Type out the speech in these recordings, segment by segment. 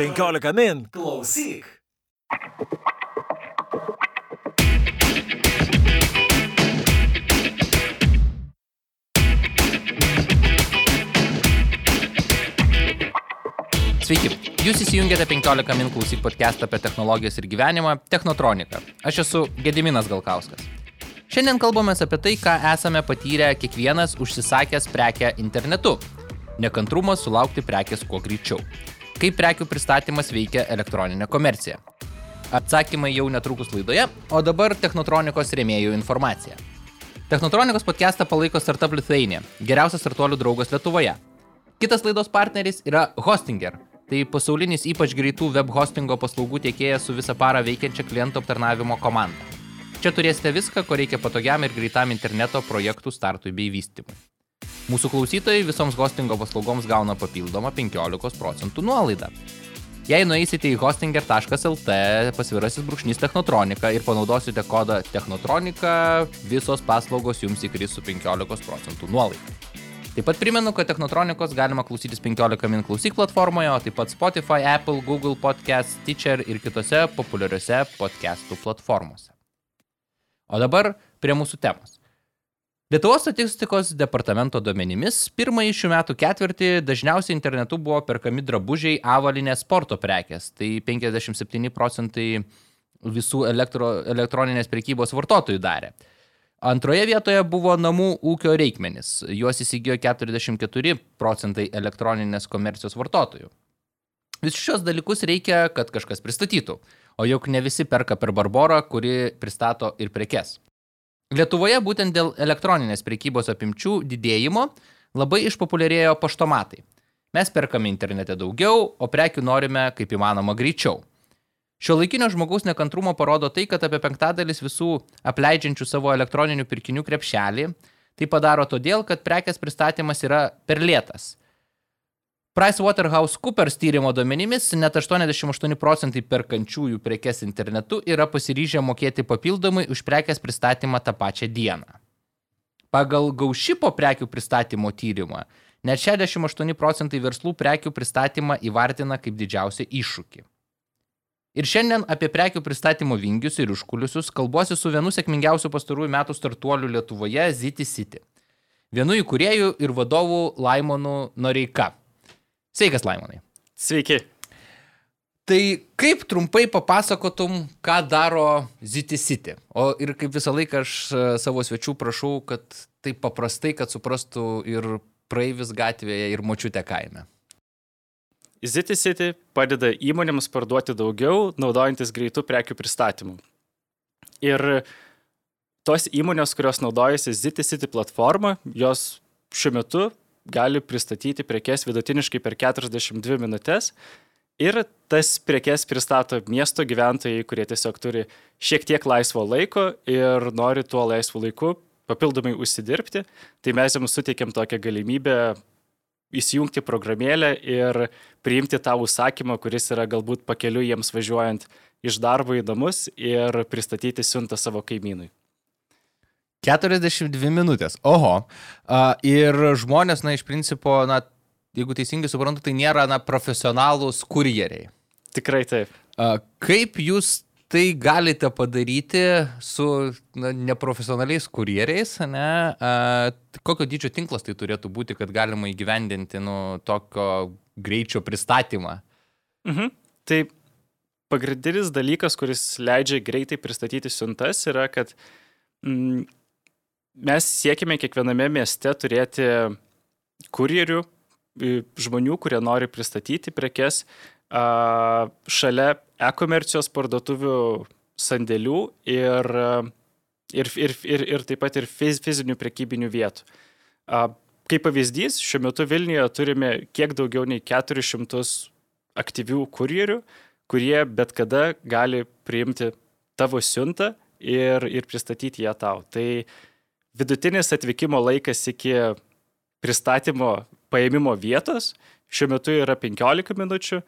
15 min. Klausyk. Sveiki, jūs įsijungėte 15 min klausyk podcastą apie technologijas ir gyvenimą Technotronika. Aš esu Gediminas Galkauskas. Šiandien kalbame apie tai, ką esame patyrę kiekvienas užsisakęs prekę internetu. Nekantrumas sulaukti prekės kuo greičiau. Kaip prekių pristatymas veikia elektroninė komercija. Atsakymai jau netrukus laidoje, o dabar Technotronikos rėmėjų informacija. Technotronikos podcastą palaiko Startup Lithuania, geriausias startuolių draugas Lietuvoje. Kitas laidos partneris yra Hostinger. Tai pasaulinis ypač greitų web hostingo paslaugų tiekėjas su visą parą veikiančia klientų aptarnavimo komanda. Čia turėsite viską, ko reikia patogiam ir greitam interneto projektų startui bei vystymui. Mūsų klausytojai visoms hostingo paslaugoms gauna papildomą 15 procentų nuolaidą. Jei nueisite į hostinger.lt pasvirasis brūkšnys technotronika ir panaudosite kodą technotronika, visos paslaugos jums įkris su 15 procentų nuolaida. Taip pat primenu, kad Technotronikos galima klausytis 15 min klausyk platformoje, o taip pat Spotify, Apple, Google Podcast, Stitcher ir kitose populiariose podcastų platformose. O dabar prie mūsų temos. Lietuvos statistikos departamento duomenimis pirmąjį šių metų ketvirtį dažniausiai internetu buvo perkami drabužiai, avalinės sporto prekės. Tai 57 procentai visų elektro, elektroninės prekybos vartotojų darė. Antroje vietoje buvo namų ūkio reikmenis. Juos įsigijo 44 procentai elektroninės komercijos vartotojų. Visus šios dalykus reikia, kad kažkas pristatytų. O juk ne visi perka per Barborą, kuri pristato ir prekes. Lietuvoje būtent dėl elektroninės prekybos apimčių didėjimo labai išpopuliarėjo paštomatai. Mes perkame internete daugiau, o prekių norime kaip įmanoma greičiau. Šio laikinio žmogaus nekantrumo parodo tai, kad apie penktadalis visų apleidžiančių savo elektroninių pirkinių krepšelį tai padaro todėl, kad prekės pristatymas yra per lėtas. PricewaterhouseCoopers tyrimo duomenimis net 88 procentai perkančiųjų prekes internetu yra pasiryžę mokėti papildomai už prekės pristatymą tą pačią dieną. Pagal gaušipo prekių pristatymo tyrimą net 68 procentai verslų prekių pristatymą įvartina kaip didžiausią iššūkį. Ir šiandien apie prekių pristatymo vingius ir užkulisius kalbuosi su vienu sėkmingiausių pastarųjų metų startuolių Lietuvoje Ziti City. Vienu įkūrėjų ir vadovų Laimonu Noreika. Sveikas, Laimonai. Sveiki. Tai kaip trumpai papasakotum, ką daro Ziti City? O ir kaip visą laiką aš e, savo svečių prašau, kad taip paprastai, kad suprastų ir praeivis gatvėje, ir močiutė kaime. Ziti City padeda įmonėms parduoti daugiau, naudojantis greitų prekių pristatymų. Ir tos įmonės, kurios naudojasi Ziti City platformą, jos šiuo metu gali pristatyti prekes vidutiniškai per 42 minutės. Ir tas prekes pristato miesto gyventojai, kurie tiesiog turi šiek tiek laisvo laiko ir nori tuo laisvu laiku papildomai užsidirbti. Tai mes jiems suteikėm tokią galimybę įsijungti programėlę ir priimti tą užsakymą, kuris yra galbūt pakeliu jiems važiuojant iš darbo į namus ir pristatyti siuntą savo kaimynui. 42 minutės. Oho. Uh, ir žmonės, na, iš principo, na, jeigu teisingai suprantu, tai nėra, na, profesionalūs kurjeriai. Tikrai taip. Uh, kaip jūs tai galite padaryti su na, neprofesionaliais kurjeriais, ne? A, kokio dydžio tinklas tai turėtų būti, kad galima įgyvendinti nu, tokio greičio pristatymą? Mhm. Tai pagrindinis dalykas, kuris leidžia greitai pristatyti siuntas, yra, kad mm, mes siekime kiekviename mieste turėti kurjerių, žmonių, kurie nori pristatyti prekes šalia e-komercijos parduotuvių sandėlių ir, ir, ir, ir, ir taip pat ir fiz, fizinių prekybinių vietų. Kaip pavyzdys, šiuo metu Vilniuje turime kiek daugiau nei 400 aktyvių kurjerių, kurie bet kada gali priimti tavo siuntą ir, ir pristatyti ją tau. Tai vidutinis atvykimo laikas iki pristatymo paėmimo vietos šiuo metu yra 15 minučių,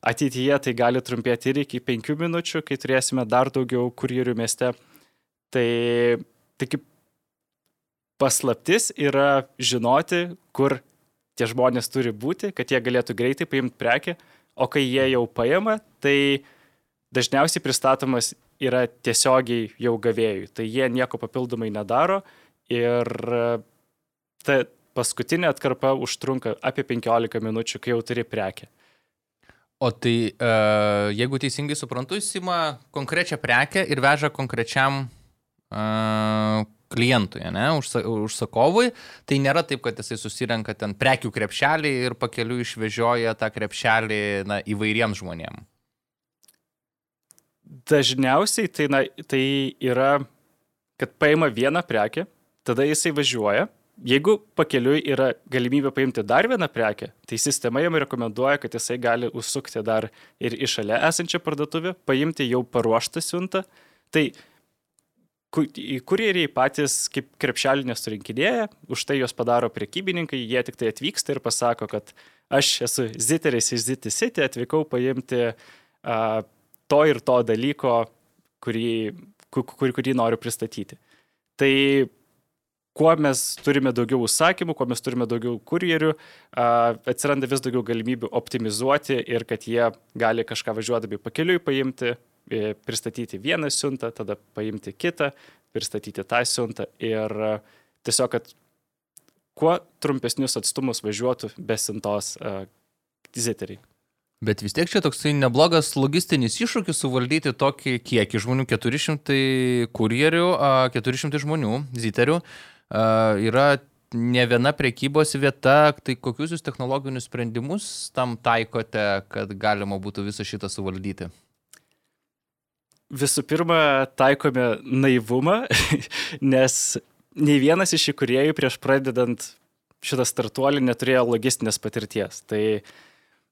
Ateityje tai gali trumpėti ir iki 5 minučių, kai turėsime dar daugiau kurjerių mieste. Tai, kaip paslaptis yra žinoti, kur tie žmonės turi būti, kad jie galėtų greitai paimti prekę, o kai jie jau paima, tai dažniausiai pristatomas yra tiesiogiai jau gavėjui. Tai jie nieko papildomai nedaro ir ta paskutinė atkarpa užtrunka apie 15 minučių, kai jau turi prekę. O tai, uh, jeigu teisingai suprantu, jis ima konkrečią prekę ir veža konkrečiam uh, klientui, ne, užsa, užsakovui, tai nėra taip, kad jisai susirenka ten prekių krepšelį ir pakeliu išvežioja tą krepšelį na, įvairiems žmonėms. Dažniausiai tai, na, tai yra, kad paima vieną prekę, tada jisai važiuoja. Jeigu pakeliui yra galimybė paimti dar vieną prekę, tai sistema jam rekomenduoja, kad jisai gali užsukti dar ir į šalia esančią parduotuvę, paimti jau paruoštą siuntą. Tai kurjeriai patys kaip krepšelį nesurinkinėja, už tai juos padaro prekybininkai, jie tik tai atvyksta ir pasako, kad aš esu ziteris iš Zity City, atvykau paimti uh, to ir to dalyko, kurį, kur, kurį noriu pristatyti. Tai kuo mes turime daugiau užsakymų, kuo mes turime daugiau kurjerių, atsiranda vis daugiau galimybių optimizuoti ir kad jie gali kažką važiuodami pakeliui paimti, E, pristatyti vieną siuntą, tada paimti kitą, pristatyti tą siuntą ir tiesiog, kad kuo trumpesnius atstumus važiuotų be siuntos uh, ziteriai. Bet vis tiek čia toksai neblogas logistinis iššūkis suvaldyti tokį kiekį žmonių, 400 kurjerių, 400 žmonių, ziterių, yra ne viena prekybos vieta, tai kokius jūs technologinius sprendimus tam taikote, kad galima būtų visą šitą suvaldyti? visų pirma taikome naivumą, nes nei vienas iš įkūrėjų prieš pradedant šitą startuolį neturėjo logistinės patirties. Tai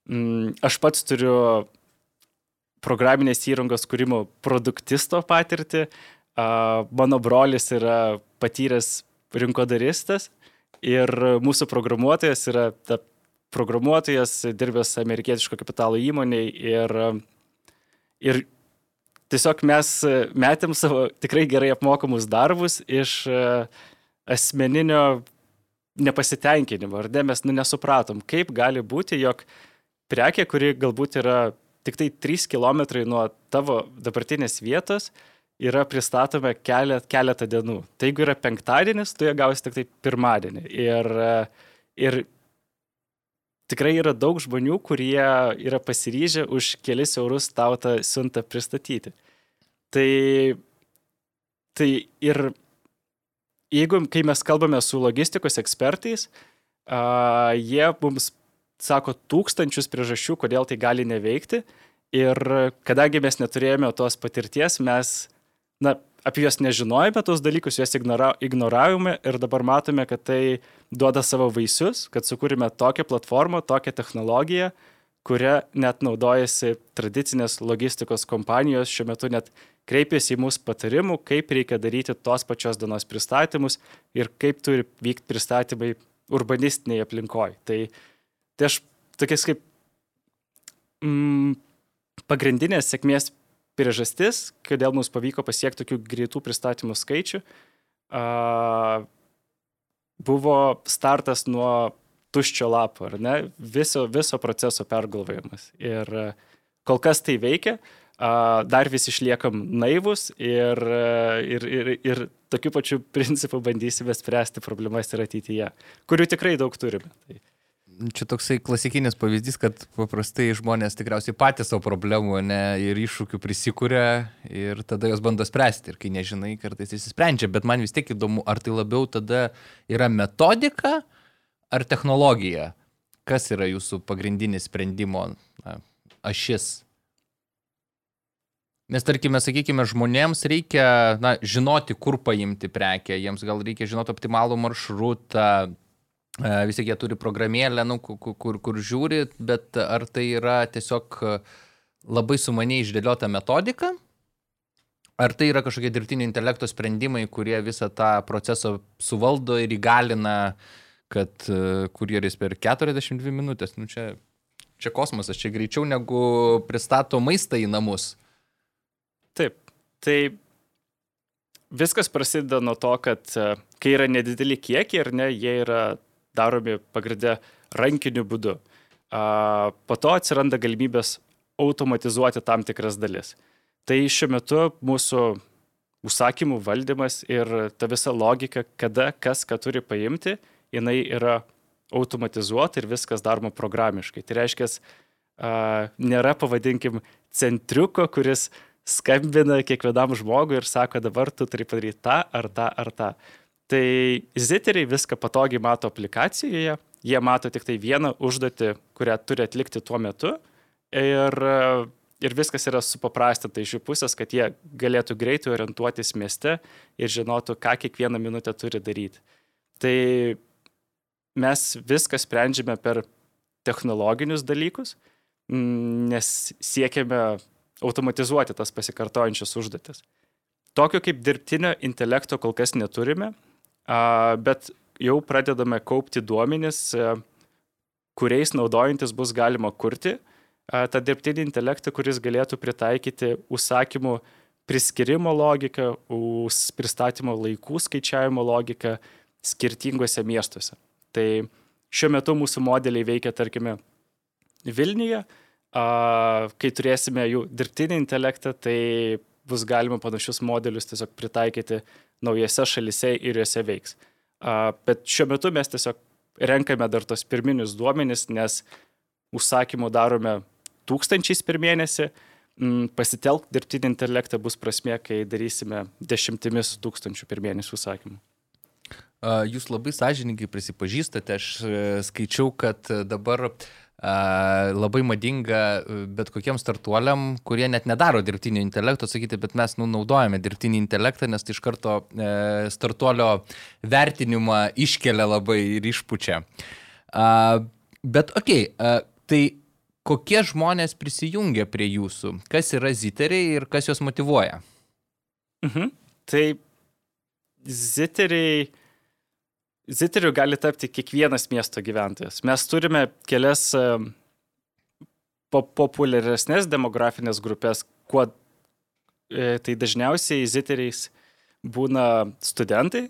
mm, aš pats turiu programinės įrangos kūrimo produktisto patirtį, a, mano brolis yra patyręs rinkodaristas ir mūsų programuotojas yra ta programuotojas, dirbęs amerikietiško kapitalo įmonėje ir, ir tiesiog mes metėm savo tikrai gerai apmokamus darbus iš asmeninio nepasitenkinimo, ar ne, mes nu, nesupratom, kaip gali būti, jog prekė, kuri galbūt yra tik tai 3 km nuo tavo dabartinės vietos, yra pristatoma kelet, keletą dienų. Tai jeigu yra penktadienis, tu ją gausi tik tai pirmadienį. Ir, e, ir tikrai yra daug žmonių, kurie yra pasiryžę už kelis eurus tau tą siuntą pristatyti. Tai, tai ir jeigu, kai mes kalbame su logistikos ekspertais, uh, jie mums sako tūkstančius priežasčių, kodėl tai gali neveikti. Ir kadangi mes neturėjome tos patirties, mes, na, apie juos nežinojome tos dalykus, juos ignora, ignoravome ir dabar matome, kad tai duoda savo vaisius, kad sukūrėme tokią platformą, tokią technologiją, kuria net naudojasi tradicinės logistikos kompanijos, šiuo metu net kreipiasi į mus patarimų, kaip reikia daryti tos pačios dienos pristatymus ir kaip turi vykti pristatymai urbanistiniai aplinkoje. Tai, tai aš tokias kaip mm, pagrindinės sėkmės priežastis, kodėl mums pavyko pasiekti tokių greitų pristatymų skaičių, buvo startas nuo tuščio lapo, ar ne, viso, viso proceso pergalvojimas. Ir kol kas tai veikia, dar vis išliekam naivus ir, ir, ir, ir tokiu pačiu principu bandysime spręsti problemas ir ateityje, kurių tikrai daug turime. Tai čia toksai klasikinis pavyzdys, kad paprastai žmonės tikriausiai patys savo problemų ne, ir iššūkių prisikūrė ir tada jos bando spręsti. Ir kai nežinai, kartais įsisprendžia. Bet man vis tiek įdomu, ar tai labiau tada yra metodika ar technologija. Kas yra jūsų pagrindinis sprendimo na, ašis? Nes tarkime, sakykime, žmonėms reikia na, žinoti, kur paimti prekę, jiems gal reikia žinoti optimalų maršrutą, vis tiek jie turi programėlę, nu, kur, kur, kur žiūri, bet ar tai yra tiesiog labai sumaniai išdėliota metodika, ar tai yra kažkokie dirbtinio intelekto sprendimai, kurie visą tą procesą suvaldo ir įgalina, kad e, kurjeris per 42 minutės, nu čia, čia kosmosas, čia greičiau negu pristato maistą į namus. Taip, tai viskas prasideda nuo to, kad e, kai yra nedideli kiekiai, ar ne, jie yra daromi pagrindę rankiniu būdu. po to atsiranda galimybės automatizuoti tam tikras dalis. Tai šiuo metu mūsų užsakymų valdymas ir ta visa logika, kada kas ką turi paimti, jinai yra automatizuota ir viskas daroma programiškai. Tai reiškia, nėra, pavadinkim, centriuko, kuris skambina kiekvienam žmogui ir sako, dabar tu turi padaryti tą ar tą ar tą. Tai ziteriai viską patogiai mato aplikacijoje, jie mato tik tai vieną užduotį, kurią turi atlikti tuo metu ir, ir viskas yra supaprastinta iš jų pusės, kad jie galėtų greitai orientuotis mieste ir žinotų, ką kiekvieną minutę turi daryti. Tai mes viską sprendžiame per technologinius dalykus, nes siekiame automatizuoti tas pasikartojančias užduotis. Tokio kaip dirbtinio intelekto kol kas neturime, bet jau pradedame kaupti duomenis, kuriais naudojantis bus galima kurti tą dirbtinį intelektą, kuris galėtų pritaikyti užsakymų priskirimo logiką, pristatymo laikų skaičiavimo logiką skirtingose miestuose. Tai šiuo metu mūsų modeliai veikia, tarkime, Vilniuje, kai turėsime jų dirbtinį intelektą, tai bus galima panašius modelius tiesiog pritaikyti naujose šalise ir juose veiks. Bet šiuo metu mes tiesiog renkame dar tos pirminius duomenis, nes užsakymų darome tūkstančiais per mėnesį. Mm, pasitelk dirbtinį intelektą bus prasmė, kai darysime dešimtimis tūkstančių per mėnesį užsakymų. Jūs labai sąžininkai prisipažįstate, aš e, skaičiau, kad dabar uh, labai madinga e, bet kokiem startuoliam, kurie net nedaro dirbtinio intelekto, sakyti, bet mes nu, naudojame dirbtinį intelektą, nes tai iš karto e, startuolio vertinimą iškelia labai ir išpučia. Bet okei, okay, tai kokie žmonės prisijungia prie jūsų? Kas yra ziteriai ir kas juos motivuoja? Mhm. Tai ziteriai Ziteriu gali tapti kiekvienas miesto gyventojas. Mes turime kelias e, po populiaresnės demografinės grupės, kuo e, tai dažniausiai ziteriais būna studentai,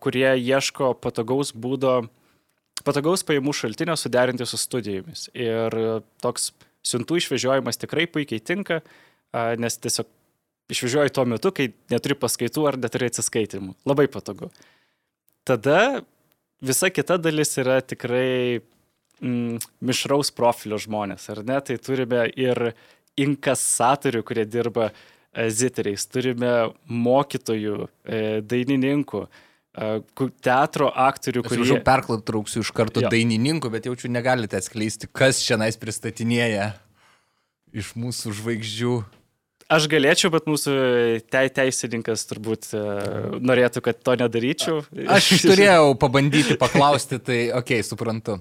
kurie ieško patogaus būdo, patogaus pajamų šaltinio suderinti su studijomis. Ir toks siuntų išvežiojimas tikrai puikiai tinka, nes tiesiog išvežioji tuo metu, kai neturi paskaitų ar neturi atsiskaitimų. Labai patogu tada visa kita dalis yra tikrai mm, mišraus profilio žmonės, ar ne? Tai turime ir inkasatorių, kurie dirba e, ziteriais, turime mokytojų, e, dainininkų, e, teatro aktorių, kurie... Aš jau perklautrauksiu iš karto jo. dainininkų, bet jaučiu negalite atskleisti, kas čia nais pristatinėja iš mūsų žvaigždžių. Aš galėčiau, bet mūsų te teisininkas turbūt uh, norėtų, kad to nedaryčiau. Aš turėjau pabandyti paklausti, tai okei, okay, suprantu.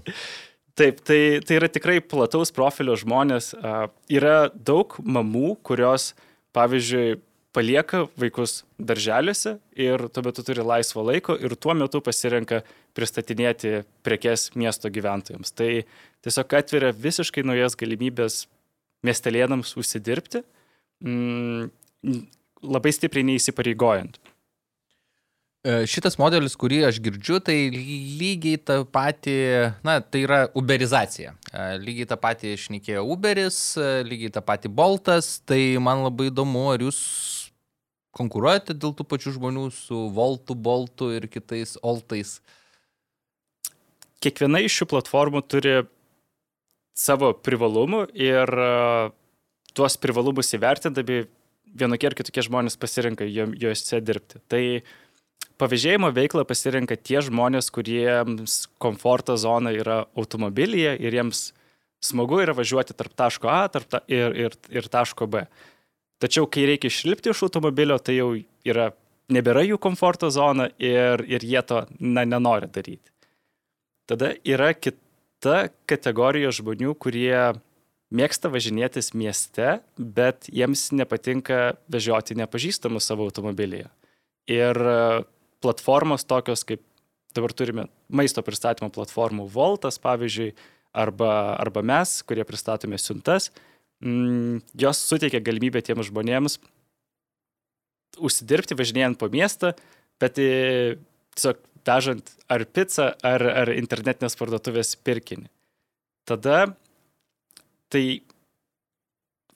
Taip, tai, tai yra tikrai plataus profilio žmonės. Uh, yra daug mamų, kurios, pavyzdžiui, palieka vaikus darželiuose ir tuo metu turi laisvo laiko ir tuo metu pasirenka pristatinėti prekes miesto gyventojams. Tai tiesiog atveria visiškai naujas galimybės miestelėnams užsidirbti mm, labai stipriai neįsipareigojant. E, šitas modelis, kurį aš girdžiu, tai lygiai tą patį, na, tai yra uberizacija. E, lygiai tą patį išnykėjo Uberis, e, lygiai tą patį Boltas, tai man labai įdomu, ar jūs konkuruojate dėl tų pačių žmonių su Voltu, Boltu ir kitais Oltais. Kiekviena iš šių platformų turi savo privalumų ir tuos privalumus įvertindami vienokie ar kitokie žmonės pasirinka juose dirbti. Tai pavėžėjimo veiklą pasirinka tie žmonės, kuriems komforto zona yra automobilyje ir jiems smagu yra važiuoti tarp taško A tarp ta, ir, ir, ir taško B. Tačiau, kai reikia išlipti iš automobilio, tai jau yra, nebėra jų komforto zona ir, ir jie to na, nenori daryti. Tada yra kita kategorija žmonių, kurie mėgsta važinėtis mieste, bet jiems nepatinka vežioti nepažįstamus savo automobilyje. Ir e, platformos tokios kaip dabar turime maisto pristatymo platformų Voltas, pavyzdžiui, arba, arba mes, kurie pristatome siuntas, mm, jos suteikia galimybę tiems žmonėms užsidirbti važinėjant po miestą, bet e, tiesiog vežant ar pizzą, ar, ar internetinės parduotuvės pirkinį. tada tai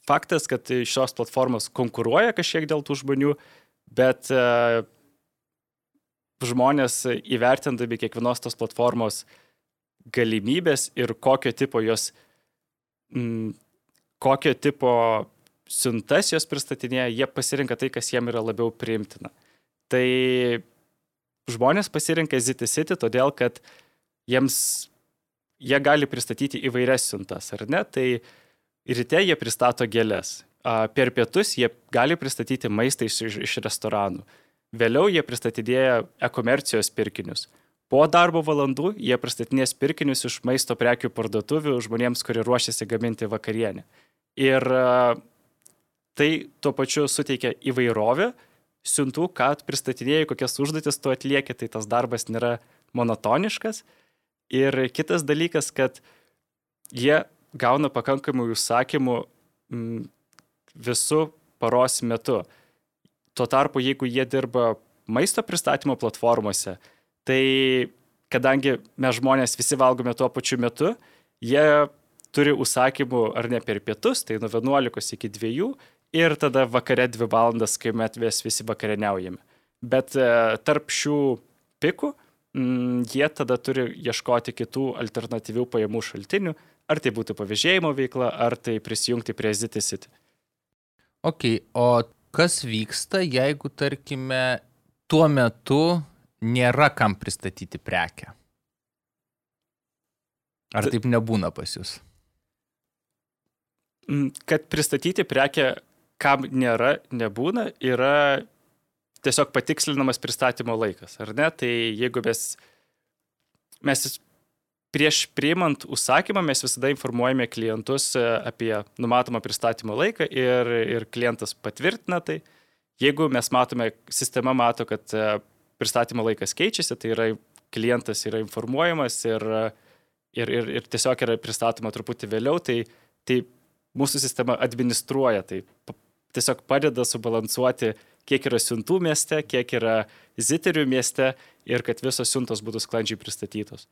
faktas, kad šios platformos konkuruoja kažkiek dėl tų žmonių, bet uh, žmonės įvertindami kiekvienos tos platformos galimybės ir kokio tipo jos, m, kokio tipo siuntas jos pristatinėja, jie pasirinka tai, kas jiem yra labiau priimtina. Tai žmonės pasirinka ZTCity todėl, kad jiems jie gali pristatyti įvairias siuntas, ar ne? Tai ryte jie pristato gėlės, per pietus jie gali pristatyti maistą iš, iš restoranų, vėliau jie pristatydėja e-komercijos pirkinius. Po darbo valandų jie pristatinės pirkinius iš maisto prekių parduotuvių žmonėms, kurie ruošiasi gaminti vakarienę. Ir tai tuo pačiu suteikia įvairovę siuntų, ką pristatinėjai, kokias užduotis tu atlieki, tai tas darbas nėra monotoniškas. Ir kitas dalykas, kad jie gauna pakankamai užsakymų visų paros metu. Tuo tarpu, jeigu jie dirba maisto pristatymo platformose, Tai kadangi mes žmonės visi valgome tuo pačiu metu, jie turi užsakymų ar ne per pietus, tai nuo 11 iki 2 ir tada vakare 2 valandas, kai mes visi vakarieniaujame. Bet e, tarp šių pikų mm, jie tada turi ieškoti kitų alternatyvių pajamų šaltinių, ar tai būtų pavėžėjimo veikla, ar tai prisijungti prie ZTCity. Ok, o kas vyksta, jeigu, tarkime, tuo metu nėra kam pristatyti prekę. Ar taip nebūna pas jūs? Mm, kad pristatyti prekę, kam nėra, nebūna, yra tiesiog patikslinamas pristatymo laikas, ar ne? Tai jeigu mes, mes prieš priimant užsakymą mes visada informuojame klientus e, apie numatomą pristatymo laiką ir, ir klientas patvirtina tai. Jeigu mes matome, sistema mato, kad e, pristatymo laikas keičiasi, tai yra klientas yra informuojamas ir, ir, ir, ir tiesiog yra pristatoma truputį vėliau, tai, tai mūsų sistema administruoja, tai tiesiog padeda subalansuoti, kiek yra siuntų mieste, kiek yra ziterių mieste ir kad visos siuntos būtų sklandžiai pristatytos.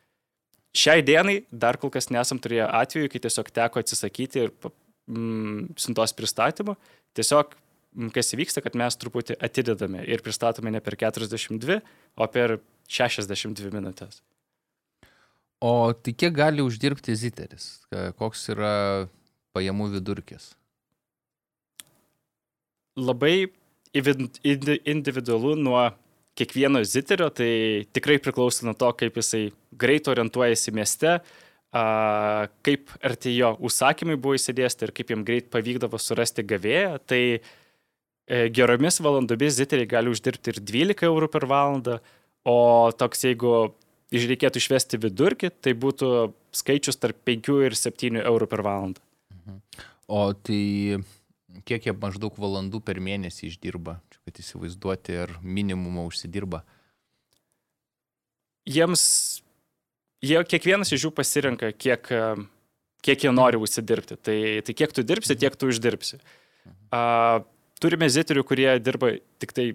Šiai dienai dar kol kas nesam turėję atveju, kai tiesiog teko atsisakyti ir mm, siuntos pristatymo. Tiesiog kas įvyksta, kad mes truputį atidedame ir pristatome ne per 42, o per 62 minutės. O tai kiek gali uždirbti ziteris? Koks yra pajamų vidurkis? Labai individualu nuo kiekvieno ziterio, tai tikrai priklauso nuo to, kaip jisai greit orientuojasi mieste, kaip arti jo užsakymai buvo įsidėsti ir kaip jam greit pavykdavo surasti gavėją. Tai E, geromis valandomis ziteriai gali uždirbti ir 12 eurų per valandą, o toks jeigu reikėtų išvesti vidurkį, tai būtų skaičius tarp 5 ir 7 eurų per valandą. Mhm. O tai kiek jie maždaug valandų per mėnesį išdirba, čia kad įsivaizduoti, ar minimumą užsidirba? Jiems, jie, kiekvienas iš jų pasirenka, kiek, kiek jie nori užsidirbti. Tai, tai kiek tu dirbsi, tiek tu uždirbsi. Uh, turime ziterių, kurie dirba tik tai,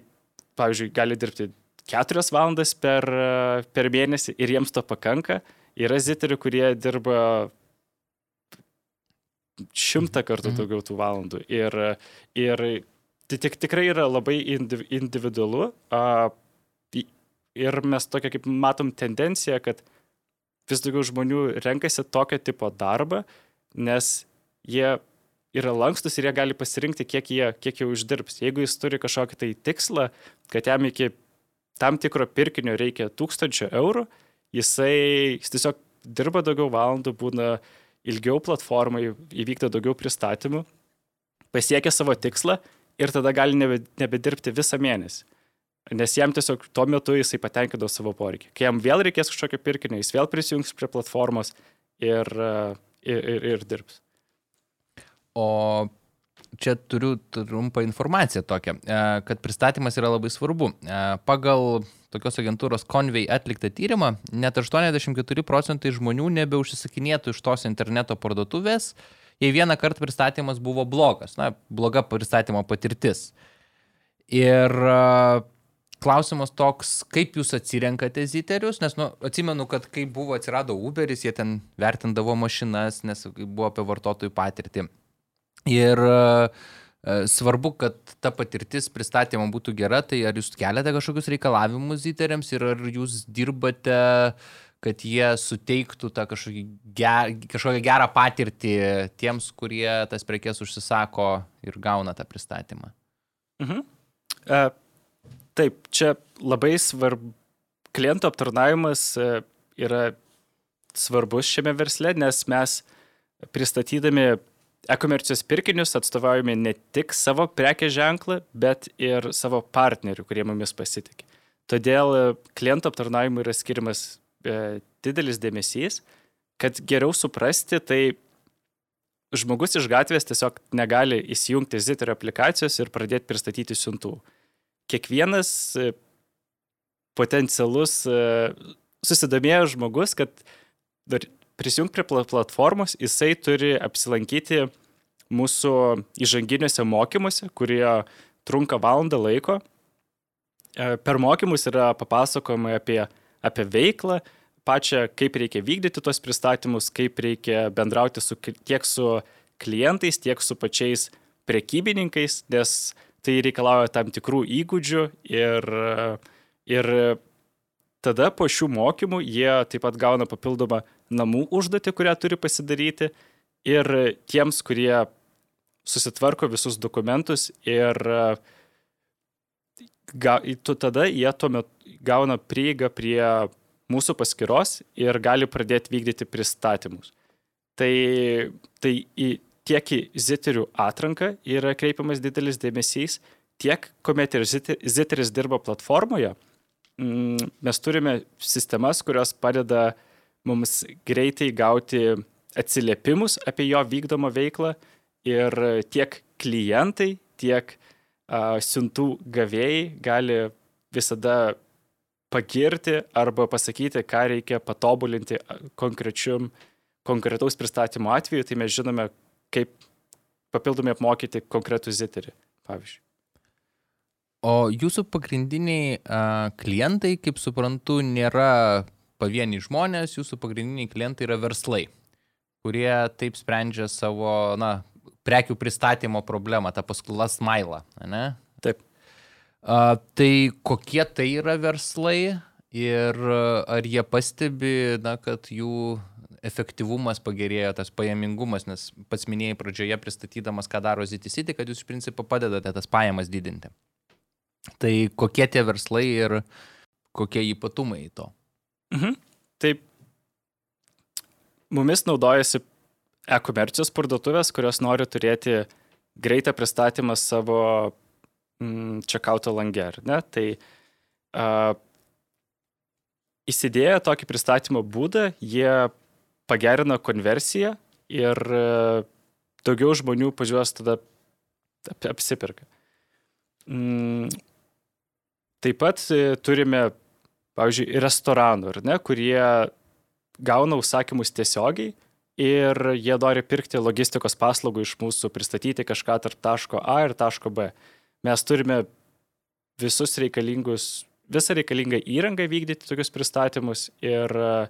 pavyzdžiui, gali dirbti keturias valandas per, per mėnesį ir jiems to pakanka. Yra ziterių, kurie dirba šimtą kartų mhm. daugiau tų valandų. Ir, ir tai tik, tikrai yra labai individualu. Ir mes tokia kaip matom tendenciją, kad vis daugiau žmonių renkasi tokio tipo darbą, nes jie yra lankstus ir jie gali pasirinkti, kiek jie, kiek jie uždirbs. Jeigu jis turi kažkokį tai tikslą, kad jam iki tam tikro pirkinio reikia tūkstančio eurų, jisai jis tiesiog dirba daugiau valandų, būna ilgiau platformai, įvyksta daugiau pristatymų, pasiekia savo tikslą ir tada gali nebe, nebedirbti visą mėnesį. Nes jam tiesiog tuo metu jisai patenkino savo poreikį. Kai jam vėl reikės kažkokio pirkinio, jis vėl prisijungs prie platformos ir, ir, ir, ir dirbs. O čia turiu trumpą informaciją tokią, e, kad pristatymas yra labai svarbu. E, pagal tokios agentūros Convey atliktą tyrimą, net 84 procentai žmonių nebeužsisakinėtų iš tos interneto parduotuvės, jei vieną kartą pristatymas buvo blogas, na, bloga pristatymo patirtis. Ir klausimas toks, kaip jūs atsirenkate ziterius, nes, nu, atsimenu, kad kai buvo atsirado Uberis, jie ten vertindavo mašinas, nes buvo apie vartotojų patirtį. Ir uh, svarbu, kad ta patirtis pristatymo būtų gera, tai ar jūs keliate kažkokius reikalavimus ziteriams ir ar jūs dirbate kad jie suteiktų tą ger, kažkokią gerą patirtį tiems, kurie tas prekes užsisako ir gauna tą pristatymą. Mhm. Uh, Taip, čia labai svarbu, klientų aptarnavimas e, yra svarbus šiame versle, nes mes pristatydami e-komercijos pirkinius atstovaujame ne tik savo prekės ženklą, bet ir savo partnerių, kurie mumis pasitikė. Todėl e, klientų aptarnavimui yra skiriamas e, didelis dėmesys, kad geriau suprasti, tai žmogus iš gatvės tiesiog negali įsijungti Ziterio aplikacijos ir pradėti pristatyti siuntų kiekvienas e, potencialus e, susidomėjęs žmogus, kad prisijungti prie platformos, jisai turi apsilankyti mūsų įžanginiuose mokymuose, kurie trunka valandą laiko. E, per mokymus yra papasakojama apie, apie veiklą, pačią, kaip reikia vykdyti tos pristatymus, kaip reikia bendrauti su, tiek su klientais, tiek su pačiais prekybininkais, nes tai reikalauja tam tikrų įgūdžių ir, ir tada po šių mokymų jie taip pat gauna papildomą namų užduotį, kurią turi pasidaryti ir tiems, kurie susitvarko visus dokumentus ir ga, tada jie tuomet gauna prieigą prie mūsų paskyros ir gali pradėti vykdyti pristatymus. Tai, tai į tiek į ziterių atranką yra kreipiamas didelis dėmesys, tiek kuomet ir ziteris dirba platformoje, mes turime sistemas, kurios padeda mums greitai gauti atsiliepimus apie jo vykdomą veiklą ir tiek klientai, tiek uh, siuntų gavėjai gali visada pagirti arba pasakyti, ką reikia patobulinti konkretaus pristatymo atveju, tai mes žinome, kaip papildomai apmokyti konkretų ziterį, pavyzdžiui. O jūsų pagrindiniai uh, klientai, kaip suprantu, nėra pavieniai žmonės, jūsų pagrindiniai klientai yra verslai, kurie taip sprendžia savo, na, prekių pristatymo problemą, tą paskolą smailą, ne? Taip. Uh, tai kokie tai yra verslai ir ar jie pastebi, na, kad jų efektyvumas pagerėjo, tas pajamingumas, nes pats minėjai pradžioje pristatydamas, ką daro ZTCity, kad jūs iš principo padedate tas pajamas didinti. Tai kokie tie verslai ir kokie ypatumai to? Mhm. Taip, mumis naudojasi e-komercijos parduotuvės, kurios nori turėti greitą pristatymą savo mm, čekauto langė, ar ne? Tai uh, įsidėję tokį pristatymo būdą, jie pagerina konversiją ir e, daugiau žmonių pažiūrės tada apsipirka. Mm. Taip pat e, turime, pavyzdžiui, restoranų, ne, kurie gauna užsakymus tiesiogiai ir jie nori pirkti logistikos paslaugų iš mūsų, pristatyti kažką tarp taško A ir taško B. Mes turime visus reikalingus, visą reikalingą įrangą vykdyti tokius pristatymus ir uh,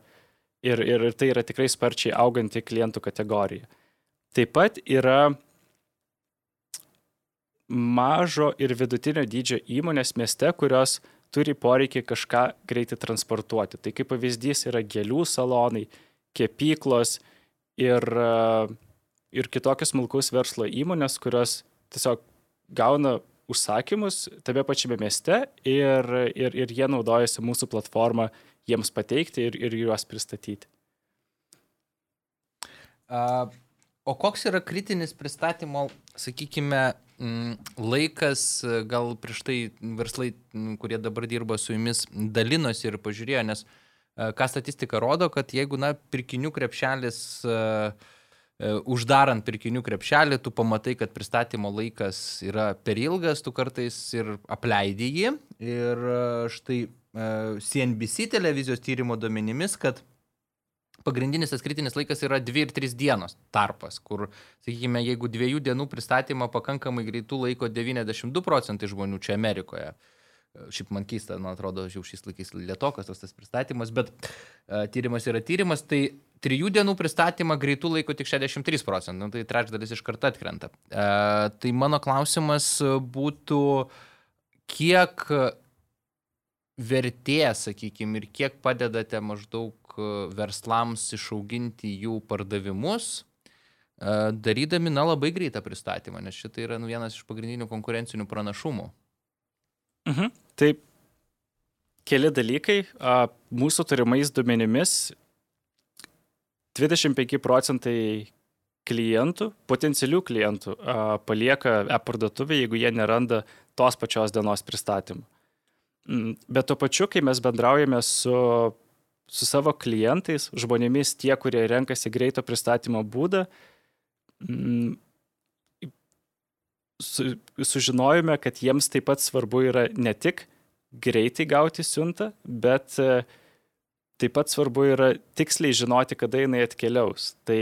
ir, ir, tai yra tikrai sparčiai auganti klientų kategorija. Taip pat yra mažo ir vidutinio dydžio įmonės mieste, kurios turi poreikį kažką greitai transportuoti. Tai kaip pavyzdys yra gėlių salonai, kepyklos ir, ir kitokios smulkaus verslo įmonės, kurios tiesiog gauna užsakymus tame pačiame mieste ir, ir, ir jie naudojasi mūsų platformą jiems pateikti ir, ir juos pristatyti. Uh, o koks yra kritinis pristatymo, sakykime, laikas, gal prieš tai verslai, kurie dabar dirba su jumis, dalinosi ir pažiūrėjo, nes ką statistika rodo, kad jeigu, na, pirkinių krepšelis uh, uždarant pirkinių krepšelį, tu pamatai, kad pristatymo laikas yra per ilgas, tu kartais ir apleidai jį. Ir štai CNBC televizijos tyrimo duomenimis, kad pagrindinis tas kritinis laikas yra 2 ir 3 dienos tarpas, kur, sakykime, jeigu dviejų dienų pristatymą pakankamai greitų laiko 92 procentai žmonių čia Amerikoje, Šiaip man keista, man atrodo, jau šiais laikais lietokas tas, tas pristatymas, bet uh, tyrimas yra tyrimas, tai trijų dienų pristatymą greitų laiko tik 63 procentų, nu, tai trečdalis iš karto atkrenta. Uh, tai mano klausimas būtų, kiek vertės, sakykime, ir kiek padedate maždaug verslams išauginti jų pardavimus, darydami, na, labai greitą pristatymą, nes šitai yra nu, vienas iš pagrindinių konkurencinių pranašumų. Mhm. Tai keli dalykai. Mūsų turimais duomenimis 25 procentai klientų, potencialių klientų palieka e-parduotuvę, jeigu jie neranda tos pačios dienos pristatymų. Mm, bet tuo pačiu, kai mes bendraujame su, su savo klientais, žmonėmis, tie, kurie renkasi greito pristatymo būdą, mm, su, sužinojome, kad jiems taip pat svarbu yra ne tik greitai gauti siuntą, bet e, taip pat svarbu yra tiksliai žinoti, kada jinai atkeliaus. Tai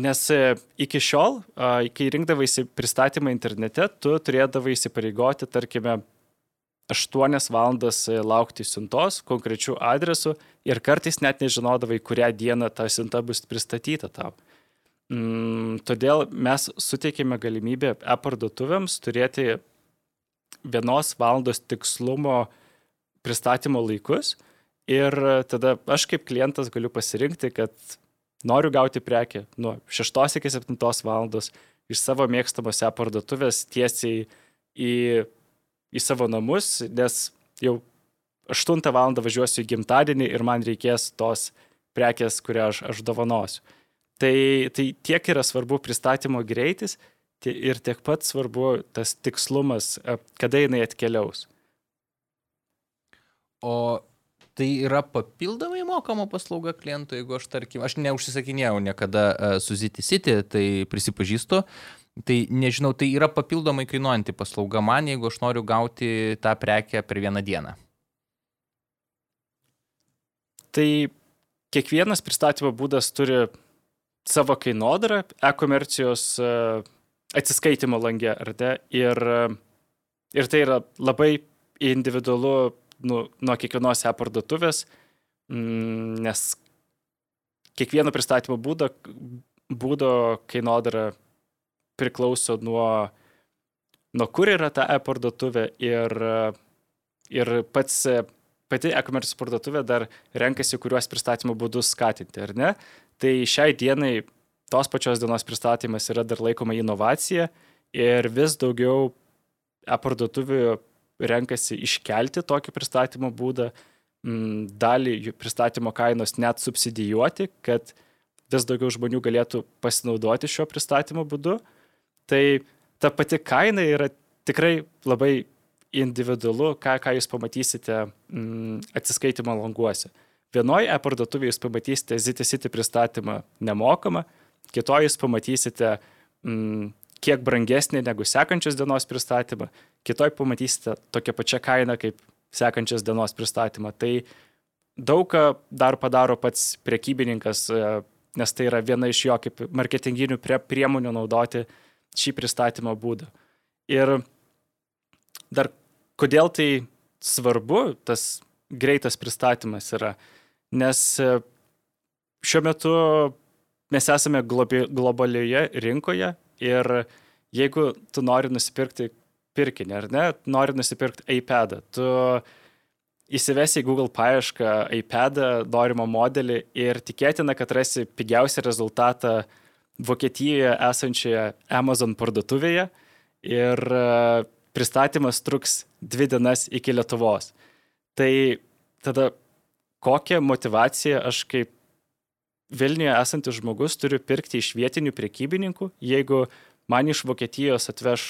nes e, iki šiol, kai rinkdavaisi pristatymą internete, tu turėdavai įsipareigoti, tarkime, 8 valandas e, laukti siuntos konkrečių adresų ir kartais net nežinodavai, kurią dieną ta siunta bus pristatyta tau. Mm, todėl mes suteikėme galimybę e-parduotuvėms turėti vienos valandos tikslumo pristatymo laikus ir tada aš kaip klientas galiu pasirinkti, kad noriu gauti prekę nuo 6 iki 7 valandos iš savo mėgstamos e-parduotuvės tiesiai į, į savo namus, nes jau 8 val. važiuosiu į gimtadienį ir man reikės tos prekės, kurią aš, aš dovanosiu. Tai, tai tiek yra svarbu pristatymo greitis ir tiek pat svarbu tas tikslumas, e, kada jinai atkeliaus. O tai yra papildomai mokama paslauga klientui, jeigu aš tarkim, aš neužsisakinėjau niekada uh, su Ziti City, tai prisipažįstu, tai nežinau, tai yra papildomai kainuojanti paslauga man, jeigu aš noriu gauti tą prekę per vieną dieną. Tai kiekvienas pristatymo būdas turi savo kainodarą e-komercijos e, atsiskaitimo langė, ar ne? Ir, e, ir tai yra labai individualu nu, nuo kiekvienos e-parduotuvės, mm, nes kiekvieno pristatymo būdo, būdo kainodara priklauso nuo, nuo kur yra ta e-parduotuvė ir, ir pats pati e-commerce parduotuvė dar renkasi, kuriuos pristatymo būdus skatinti, ar ne? Tai šiai dienai tos pačios dienos pristatymas yra dar laikoma inovacija ir vis daugiau e-parduotuvių renkasi iškelti tokį pristatymo būdą, mm, dalį jų pristatymo kainos net subsidijuoti, kad vis daugiau žmonių galėtų pasinaudoti šio pristatymo būdu. Tai ta pati kaina yra tikrai labai individualu, ką, ką jūs pamatysite mm, atsiskaitimo languose. Vienoje e-parduotuvėje jūs pamatysite ZTCity pristatymą nemokamą, kitoje jūs pamatysite mm, kiek brangesnį negu sekančios dienos pristatymą, kitoje pamatysite tokią pačią kainą kaip sekančios dienos pristatymą. Tai daug ką dar padaro pats prekybininkas, e, nes tai yra viena iš jo kaip marketinginių priemonių naudoti šį pristatymo būdą. Ir dar kodėl tai svarbu, tas greitas pristatymas yra, nes e, šiuo metu mes esame globi, globalioje rinkoje ir jeigu tu nori nusipirkti pirkinį, ar ne, nori nusipirkti iPadą, tu įsivesi į Google paiešką iPadą, norimą modelį ir tikėtina, kad rasi pigiausią rezultatą Vokietijoje esančioje Amazon parduotuvėje ir e, pristatymas truks dvi dienas iki Lietuvos. Tai tada kokią motivaciją aš kaip Vilniuje esantis žmogus turiu pirkti iš vietinių prekybininkų, jeigu man iš Vokietijos atveš,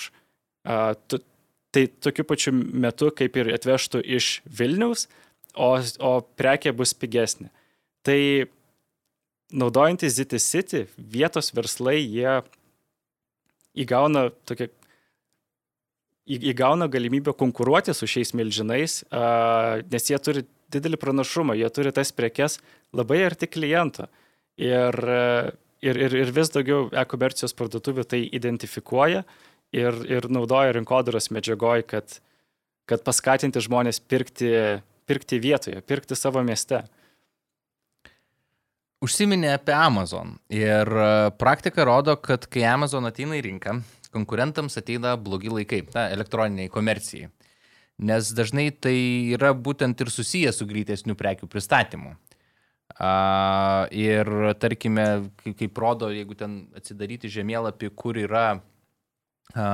a, tu, tai tokiu pačiu metu kaip ir atvežtų iš Vilniaus, o, o prekė bus pigesnė. Tai naudojantis Ziti City, vietos verslai, jie įgauna tokią įgauna galimybę konkuruoti su šiais milžinais, nes jie turi didelį pranašumą, jie turi tas prekes labai arti kliento. Ir, ir, ir, ir vis daugiau e-komercijos parduotuvių tai identifikuoja ir, ir naudoja rinkodaros medžiagoj, kad kad paskatinti žmonės pirkti, pirkti vietoje, pirkti savo mieste. Užsiminė apie Amazon ir e, praktika rodo, kad kai Amazon ateina į rinką, konkurentams ateina blogi laikai, na, elektroniniai komercijai. Nes dažnai tai yra būtent ir susijęs su greitesnių prekių pristatymu. A, ir tarkime, kaip, kaip rodo, jeigu ten atsidaryti žemėlapį, kur yra a,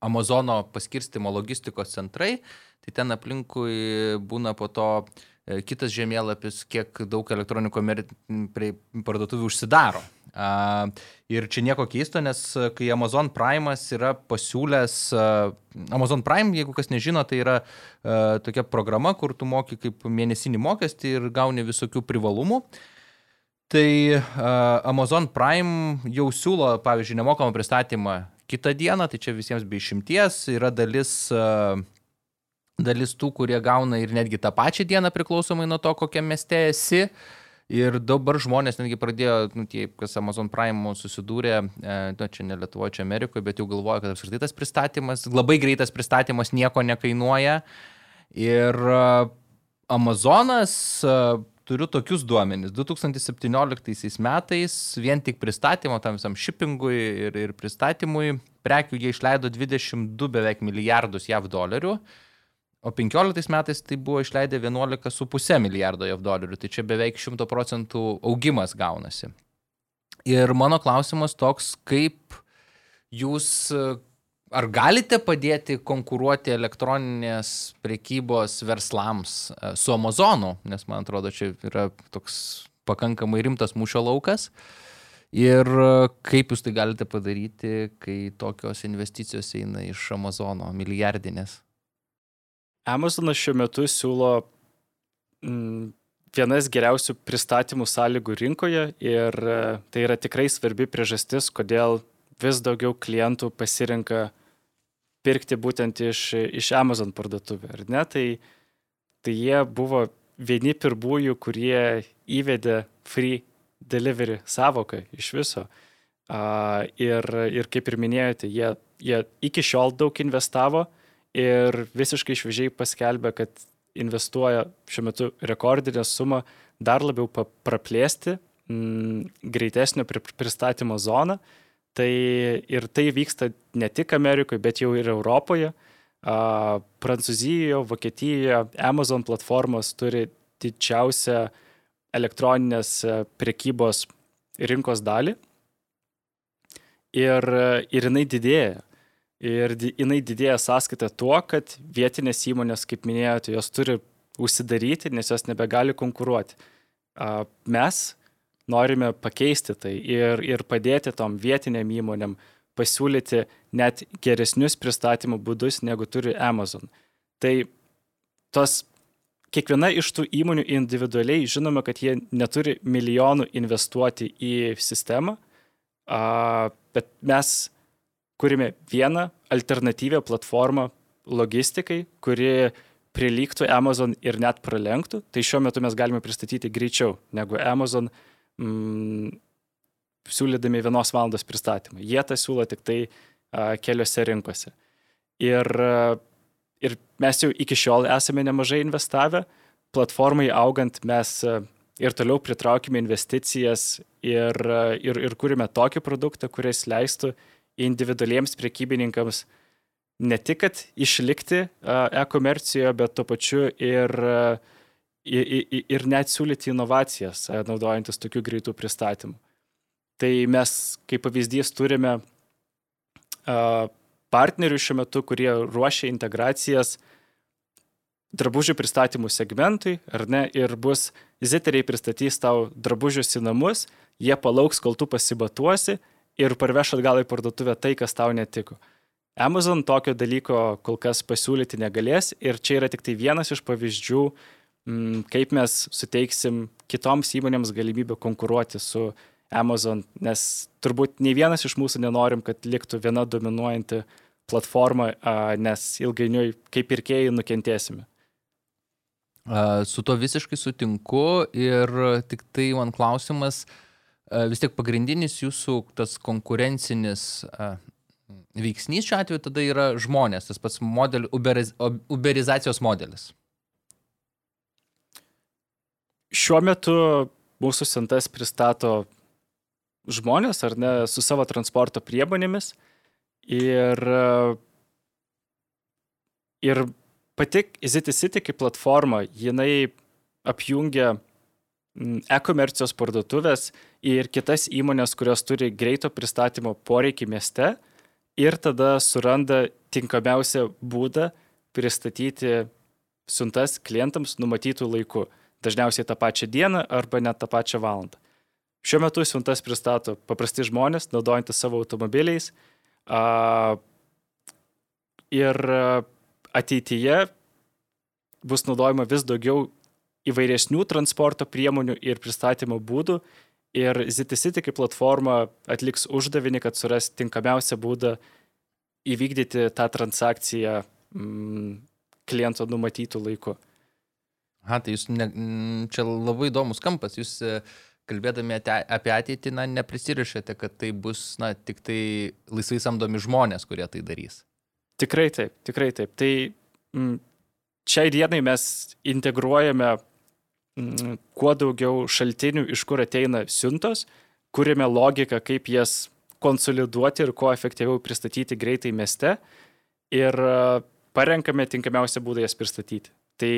Amazono paskirstimo logistikos centrai, tai ten aplinkui būna po to E, kitas žemėlapis, kiek daug elektroninių parduotuvių užsidaro. Ir čia nieko keisto, nes e, kai Amazon Prime'as yra pasiūlęs, e, Amazon Prime, jeigu kas nežino, tai yra tokia programa, kur tu moki kaip mėnesinį mokestį ir gauni visokių privalumų. Tai Amazon Prime jau siūlo, pavyzdžiui, nemokamą pristatymą kitą dieną, tai čia visiems be išimties yra dalis uh, dalis tų, kurie gauna ir netgi tą pačią dieną priklausomai nuo to, kokiam mieste esi. Ir dabar žmonės netgi pradėjo, nu, tie, kas Amazon Prime susidūrė, e, nu, čia ne Lietuvoje, čia Amerikoje, bet jau galvoja, kad apskritai tas pristatymas, labai greitas pristatymas nieko nekainuoja. Ir e, Amazonas, e, turiu tokius duomenis, 2017 metais vien tik pristatymo tam visam shippingui ir, ir pristatymui prekių jie išleido 22 beveik milijardus JAV dolerių. O 15 metais tai buvo išleidę 11,5 milijardo JAV dolerių, tai čia beveik 100 procentų augimas gaunasi. Ir mano klausimas toks, kaip jūs, ar galite padėti konkuruoti elektroninės prekybos verslams e, su Amazonu, nes man atrodo, čia yra toks pakankamai rimtas mūšio laukas. Ir kaip jūs tai galite padaryti, kai tokios investicijos eina iš Amazono, milijardinės? Amazonas šiuo metu siūlo mm, vienas geriausių pristatymų sąlygų rinkoje ir e, tai yra tikrai svarbi priežastis, kodėl vis daugiau klientų pasirenka pirkti būtent iš, iš Amazon parduotuvę, ar ne? Tai, tai jie buvo vieni pirmųjų, kurie įvedė free delivery savoką iš viso. Uh, ir, ir kaip ir minėjote, jie, jie iki šiol daug investavo, uh, ir visiškai šviežiai paskelbė, kad investuoja šiuo metu rekordinę sumą dar labiau praplėsti m, mm, greitesnio pristatymo zoną. Tai ir tai vyksta ne tik Amerikoje, bet jau ir Europoje. A, Prancūzijoje, Vokietijoje Amazon platformos turi didžiausią elektroninės prekybos rinkos dalį. Ir, ir jinai didėja. Ir jinai didėja sąskaita tuo, kad vietinės įmonės, kaip minėjote, jos turi užsidaryti, nes jos nebegali konkuruoti. Mes norime pakeisti tai ir, ir padėti tom vietiniam įmonėm pasiūlyti net geresnius pristatymų būdus, negu turi Amazon. Tai tos kiekviena iš tų įmonių individualiai žinoma, kad jie neturi milijonų investuoti į sistemą, bet mes kūrėme vieną alternatyvę platformą logistikai, kuri prilygtų Amazon ir net pralenktų. Tai šiuo metu mes galime pristatyti greičiau negu Amazon, mm, siūlydami vienos valandos pristatymą. Jie tą siūlo tik tai a, keliose rinkose. Ir, a, ir mes jau iki šiol esame nemažai investavę. Platformai augant mes a, ir toliau pritraukime investicijas ir, ir, ir kūrime tokį produktą, kuris leistų individualiems prekybininkams ne tik, kad išlikti e-komercijoje, bet tuo pačiu ir, ir, ir net siūlyti inovacijas, naudojantis tokių greitų pristatymų. Tai mes, kaip pavyzdys, turime partnerių šiuo metu, kurie ruošia integracijas drabužių pristatymų segmentui, ar ne, ir bus ziteriai pristatys tau drabužius į namus, jie palauks, kol tu pasibatuosi ir parveš atgal į parduotuvę tai, kas tau netiko. Amazon tokio dalyko kol kas pasiūlyti negalės ir čia yra tik tai vienas iš pavyzdžių, mm, kaip mes suteiksim kitoms įmonėms galimybę konkuruoti su Amazon, nes turbūt nei vienas iš mūsų nenorim, kad liktų viena dominuojanti platforma, nes ilgainiui kaip pirkėjai nukentėsime. Su to visiškai sutinku ir tik tai man klausimas, uh, vis tiek pagrindinis jūsų tas konkurencinis veiksnys šiuo atveju tada yra žmonės, tas pats model, uberiz, uberizacijos modelis. Šiuo metu mūsų sintas pristato žmonės, ar ne, su savo transporto priemonėmis. Ir, ir pati EasyTCity kaip platforma, jinai apjungia e-komercijos parduotuvės ir kitas įmonės, kurios turi greito pristatymo poreikį mieste ir tada suranda tinkamiausią būdą pristatyti siuntas klientams numatytų laiku. Dažniausiai tą pačią dieną arba net tą pačią valandą. Šiuo metu siuntas pristato paprasti žmonės, naudojantis savo automobiliais. Ir ateityje bus naudojama vis daugiau įvairesnių transporto priemonių ir pristatymo būdų. Ir ZTCity kaip platforma atliks uždavinį, kad suras tinkamiausią būdą įvykdyti tą transakciją mm, kliento numatytų laiku. Aha, tai jūs ne, čia labai įdomus kampas. Jūs kalbėdami apie ateitį, na, neprisirišate, kad tai bus, na, tik tai laisvai samdomi žmonės, kurie tai darys. Tikrai taip, tikrai taip. Tai m, šiai dienai mes integruojame kuo daugiau šaltinių, iš kur ateina siuntos, kūrėme logiką, kaip jas konsoliduoti ir kuo efektyviau pristatyti greitai mieste ir parenkame tinkamiausią būdą jas pristatyti. Tai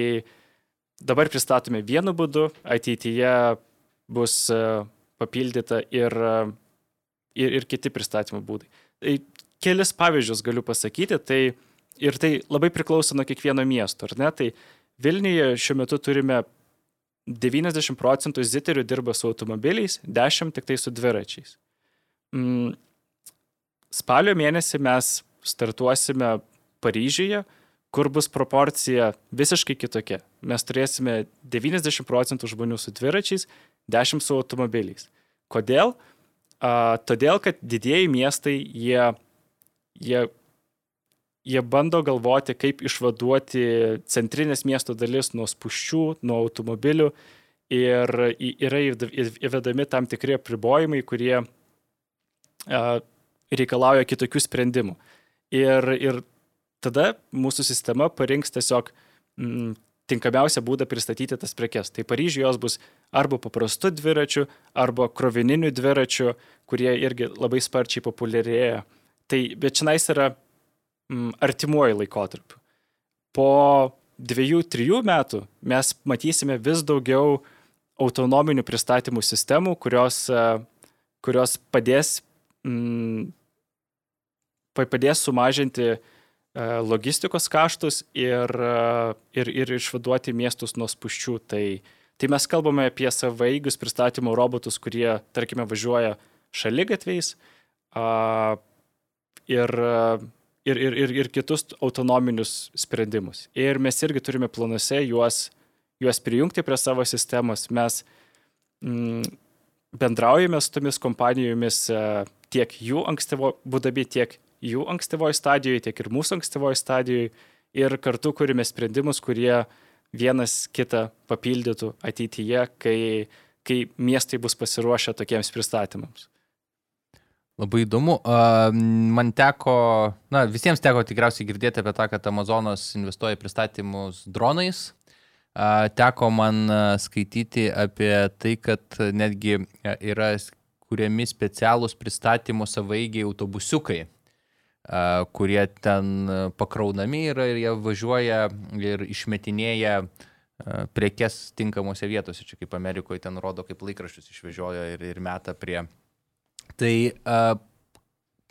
dabar pristatome vienu būdu, ateityje bus e, papildyta ir, e, ir, ir kiti pristatymo būdai. Tai kelis pavyzdžius galiu pasakyti, tai ir tai labai priklauso nuo kiekvieno miesto, ar ne? Tai Vilniuje šiuo metu turime 90 procentų ziterių dirba su automobiliais, 10 tik tai su dviračiais. Mm, spalio mėnesį mes startuosime Paryžiuje, kur bus proporcija visiškai kitokia. Mes turėsime 90 procentų žmonių su dviračiais, 10 su automobiliais. Kodėl? A, todėl, kad didieji miestai, jie, jie, jie bando galvoti, kaip išvaduoti centrinės miesto dalis nuo spuščių, nuo automobilių ir yra įvedami tam tikri apribojimai, kurie reikalauja kitokių sprendimų. Ir, ir tada mūsų sistema parinks tiesiog mm, tinkamiausią būdą pristatyti tas prekes. Tai Paryžiuje jos bus arba paprastu dviračiu, arba krovininiu dviračiu, kurie irgi labai sparčiai populiarėja. Tai bet čionais yra mm, artimuoju laikotarpiu. Po dviejų, trijų metų mes matysime vis daugiau autonominių pristatymų sistemų, kurios, e, kurios padės, mm, padės sumažinti E, logistikos kaštus ir, e, ir, ir išvaduoti miestus nuo spuščių. Tai, tai mes kalbame apie savaigius pristatymų robotus, kurie, tarkime, važiuoja šalygatviais ir, ir, ir, ir, ir kitus autonominius sprendimus. Ir mes irgi turime planuose juos, juos prijungti prie savo sistemos. Mes mm, bendraujame su tomis kompanijomis e, tiek jų ankstyvo būdami, tiek jų ankstyvoje stadijoje, tiek ir mūsų ankstyvoje stadijoje ir kartu kūrime sprendimus, kurie vienas kitą papildytų ateityje, kai, kai miestai bus pasiruošę tokiems pristatymams. Labai įdomu. Man teko, na, visiems teko tikriausiai girdėti apie tą, kad Amazonas investuoja pristatymus dronais. Teko man skaityti apie tai, kad netgi yra kuriami specialūs pristatymų savaigiai autobusiukai, kurie ten pakraunami yra ir jie važiuoja ir išmetinėja prekes tinkamose vietose. Čia kaip Amerikoje ten rodo, kaip laikraščius išvežioja ir, ir meta prie. Tai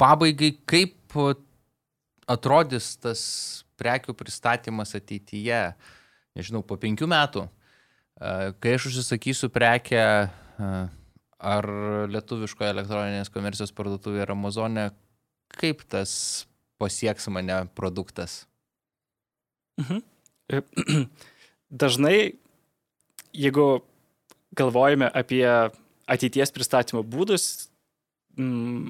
pabaigai, kaip atrodys tas prekių pristatymas ateityje, nežinau, po penkių metų, kai aš užsisakysiu prekę ar lietuviškoje elektroninės komercijos parduotuvėje ar Amazonė, kaip tas pasieks mane produktas? Mhm. Dažnai, jeigu galvojame apie ateities pristatymo būdus, m,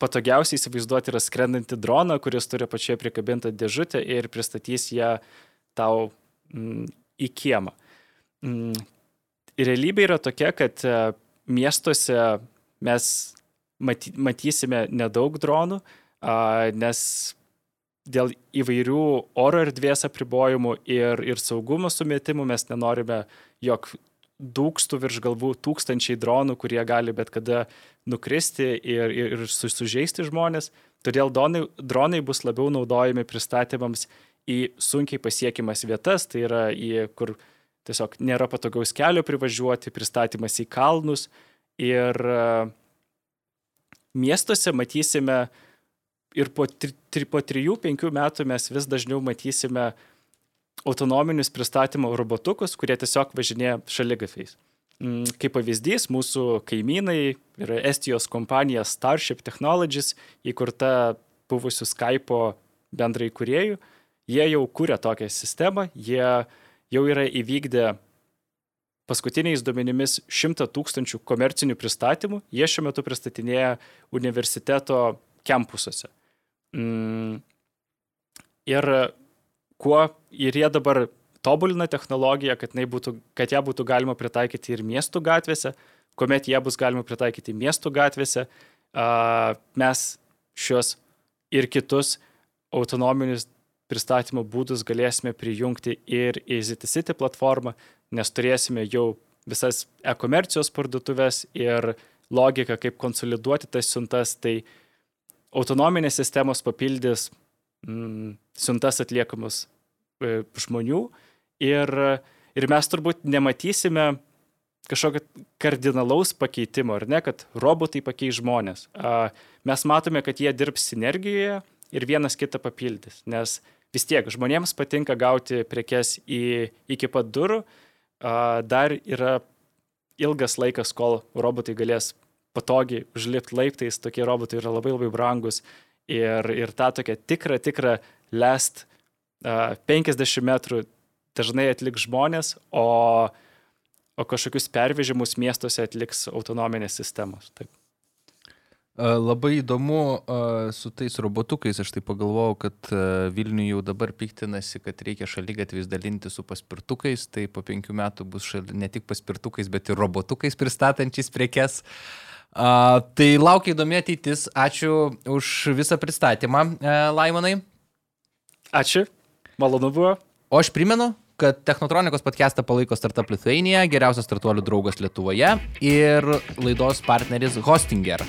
patogiausiai įsivaizduoti yra skrendantį droną, kuris turi pačioje prikabintą dėžutę ir pristatys ją tau m, į kiemą. M, realybė yra tokia, kad e, miestuose mes maty, matysime nedaug dronų, nes dėl įvairių oro erdvės apribojimų ir, ir saugumo sumetimų mes nenorime, jog dūkstų virš galvų tūkstančiai dronų, kurie gali bet kada nukristi ir, ir, ir sužeisti žmonės. Todėl dronai, dronai bus labiau naudojami pristatymams į sunkiai pasiekimas vietas, tai yra į kur tiesiog nėra patogaus kelio privažiuoti, pristatymas į kalnus. Ir miestuose matysime ir po 3-5 metų mes vis dažniau matysime autonominius pristatymo robotukus, kurie tiesiog važinėja šalygafiais. Mm, kaip pavyzdys, mūsų kaimynai yra Estijos kompanija Starship Technologies, įkurta buvusių Skype'o bendrai kuriejų. Jie jau kūrė tokią sistemą, jie jau yra įvykdę paskutiniais duomenimis 100 tūkstančių komercinių pristatymų, jie šiuo metu pristatinėja universiteto kampusuose. Mm, ir kuo ir jie dabar tobulina technologiją, kad, būtų, kad ją būtų galima pritaikyti ir miestų gatvėse, kuomet jie bus galima pritaikyti miestų gatvėse, mes šios ir kitus autonominius pristatymo būdus galėsime prijungti ir į ZTCity platformą, nes turėsime jau visas e-komercijos parduotuvės ir logiką, kaip konsoliduoti tas siuntas, tai autonominės sistemos papildys mm, siuntas atliekamus e, žmonių. Ir, ir mes turbūt nematysime kažkokio kardinalaus pakeitimo, ar ne, kad robotai pakeis žmonės. Mes matome, kad jie dirbs sinergijoje ir vienas kitą papildys, nes vis tiek žmonėms patinka gauti prekes į, iki pat durų, dar yra ilgas laikas, kol robotai galės patogiai užlipti laiptais, tokie robotai yra labai labai brangus ir, ir tą tokią tikrą, tikrą lest uh, 50 metrų dažnai atliks žmonės, o, o kažkokius pervežimus miestuose atliks autonominės sistemos. Taip. Labai įdomu su tais robotukais, aš tai pagalvojau, kad Vilniuje jau dabar piktinasi, kad reikia šalygatvis dalinti su paspirtukais, tai po penkių metų bus šal... ne tik paspirtukais, bet ir robotukais pristatančiais prekes. Uh, A, tai laukia įdomi ateitis. Ačiū už visą pristatymą, e, Laimonai. Ačiū, malonu buvo. O aš primenu, kad Technotronikos podcastą palaiko Startup Lithuania, geriausias startuolių draugas Lietuvoje ir laidos partneris Hostinger.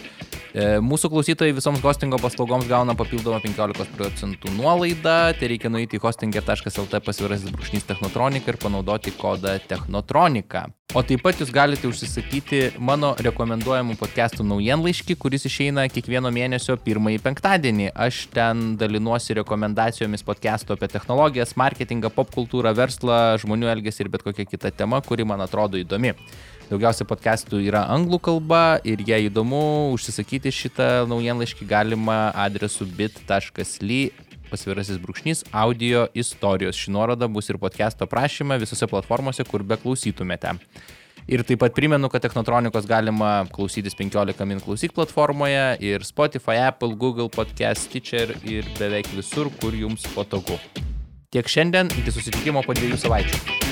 E, mūsų klausytojai visoms hostingo paslaugoms gauna papildomą 15 procentų nuolaidą, tai reikia nueiti į hostinger.lt pasvirasis brūkšnys technotronika ir panaudoti kodą technotronika. O taip pat jūs galite užsisakyti mano rekomenduojamų podcastų naujienlaiškį, kuris išeina kiekvieno mėnesio pirmąjį penktadienį. Aš ten dalinuosi rekomendacijomis podcastų apie technologijas, marketingą, popkultūrą, verslą, žmonių elgesį ir bet kokią kitą temą, kuri man atrodo įdomi. Daugiausia podcastų yra anglų kalba ir jei įdomu užsisakyti šitą naujienlaiškį galima adresu bit.ly pasvirasis brūkšnys audio istorijos. Ši nuoroda bus ir podcast'o prašyme visose platformose, kur be klausytumėte. Ir taip pat primenu, kad Technotronikos galima klausytis 15 min klausyk platformoje ir Spotify, Apple, Google Podcast, Stitcher ir beveik visur, kur jums patogu. Tiek šiandien, iki susitikimo po dviejų savaičių.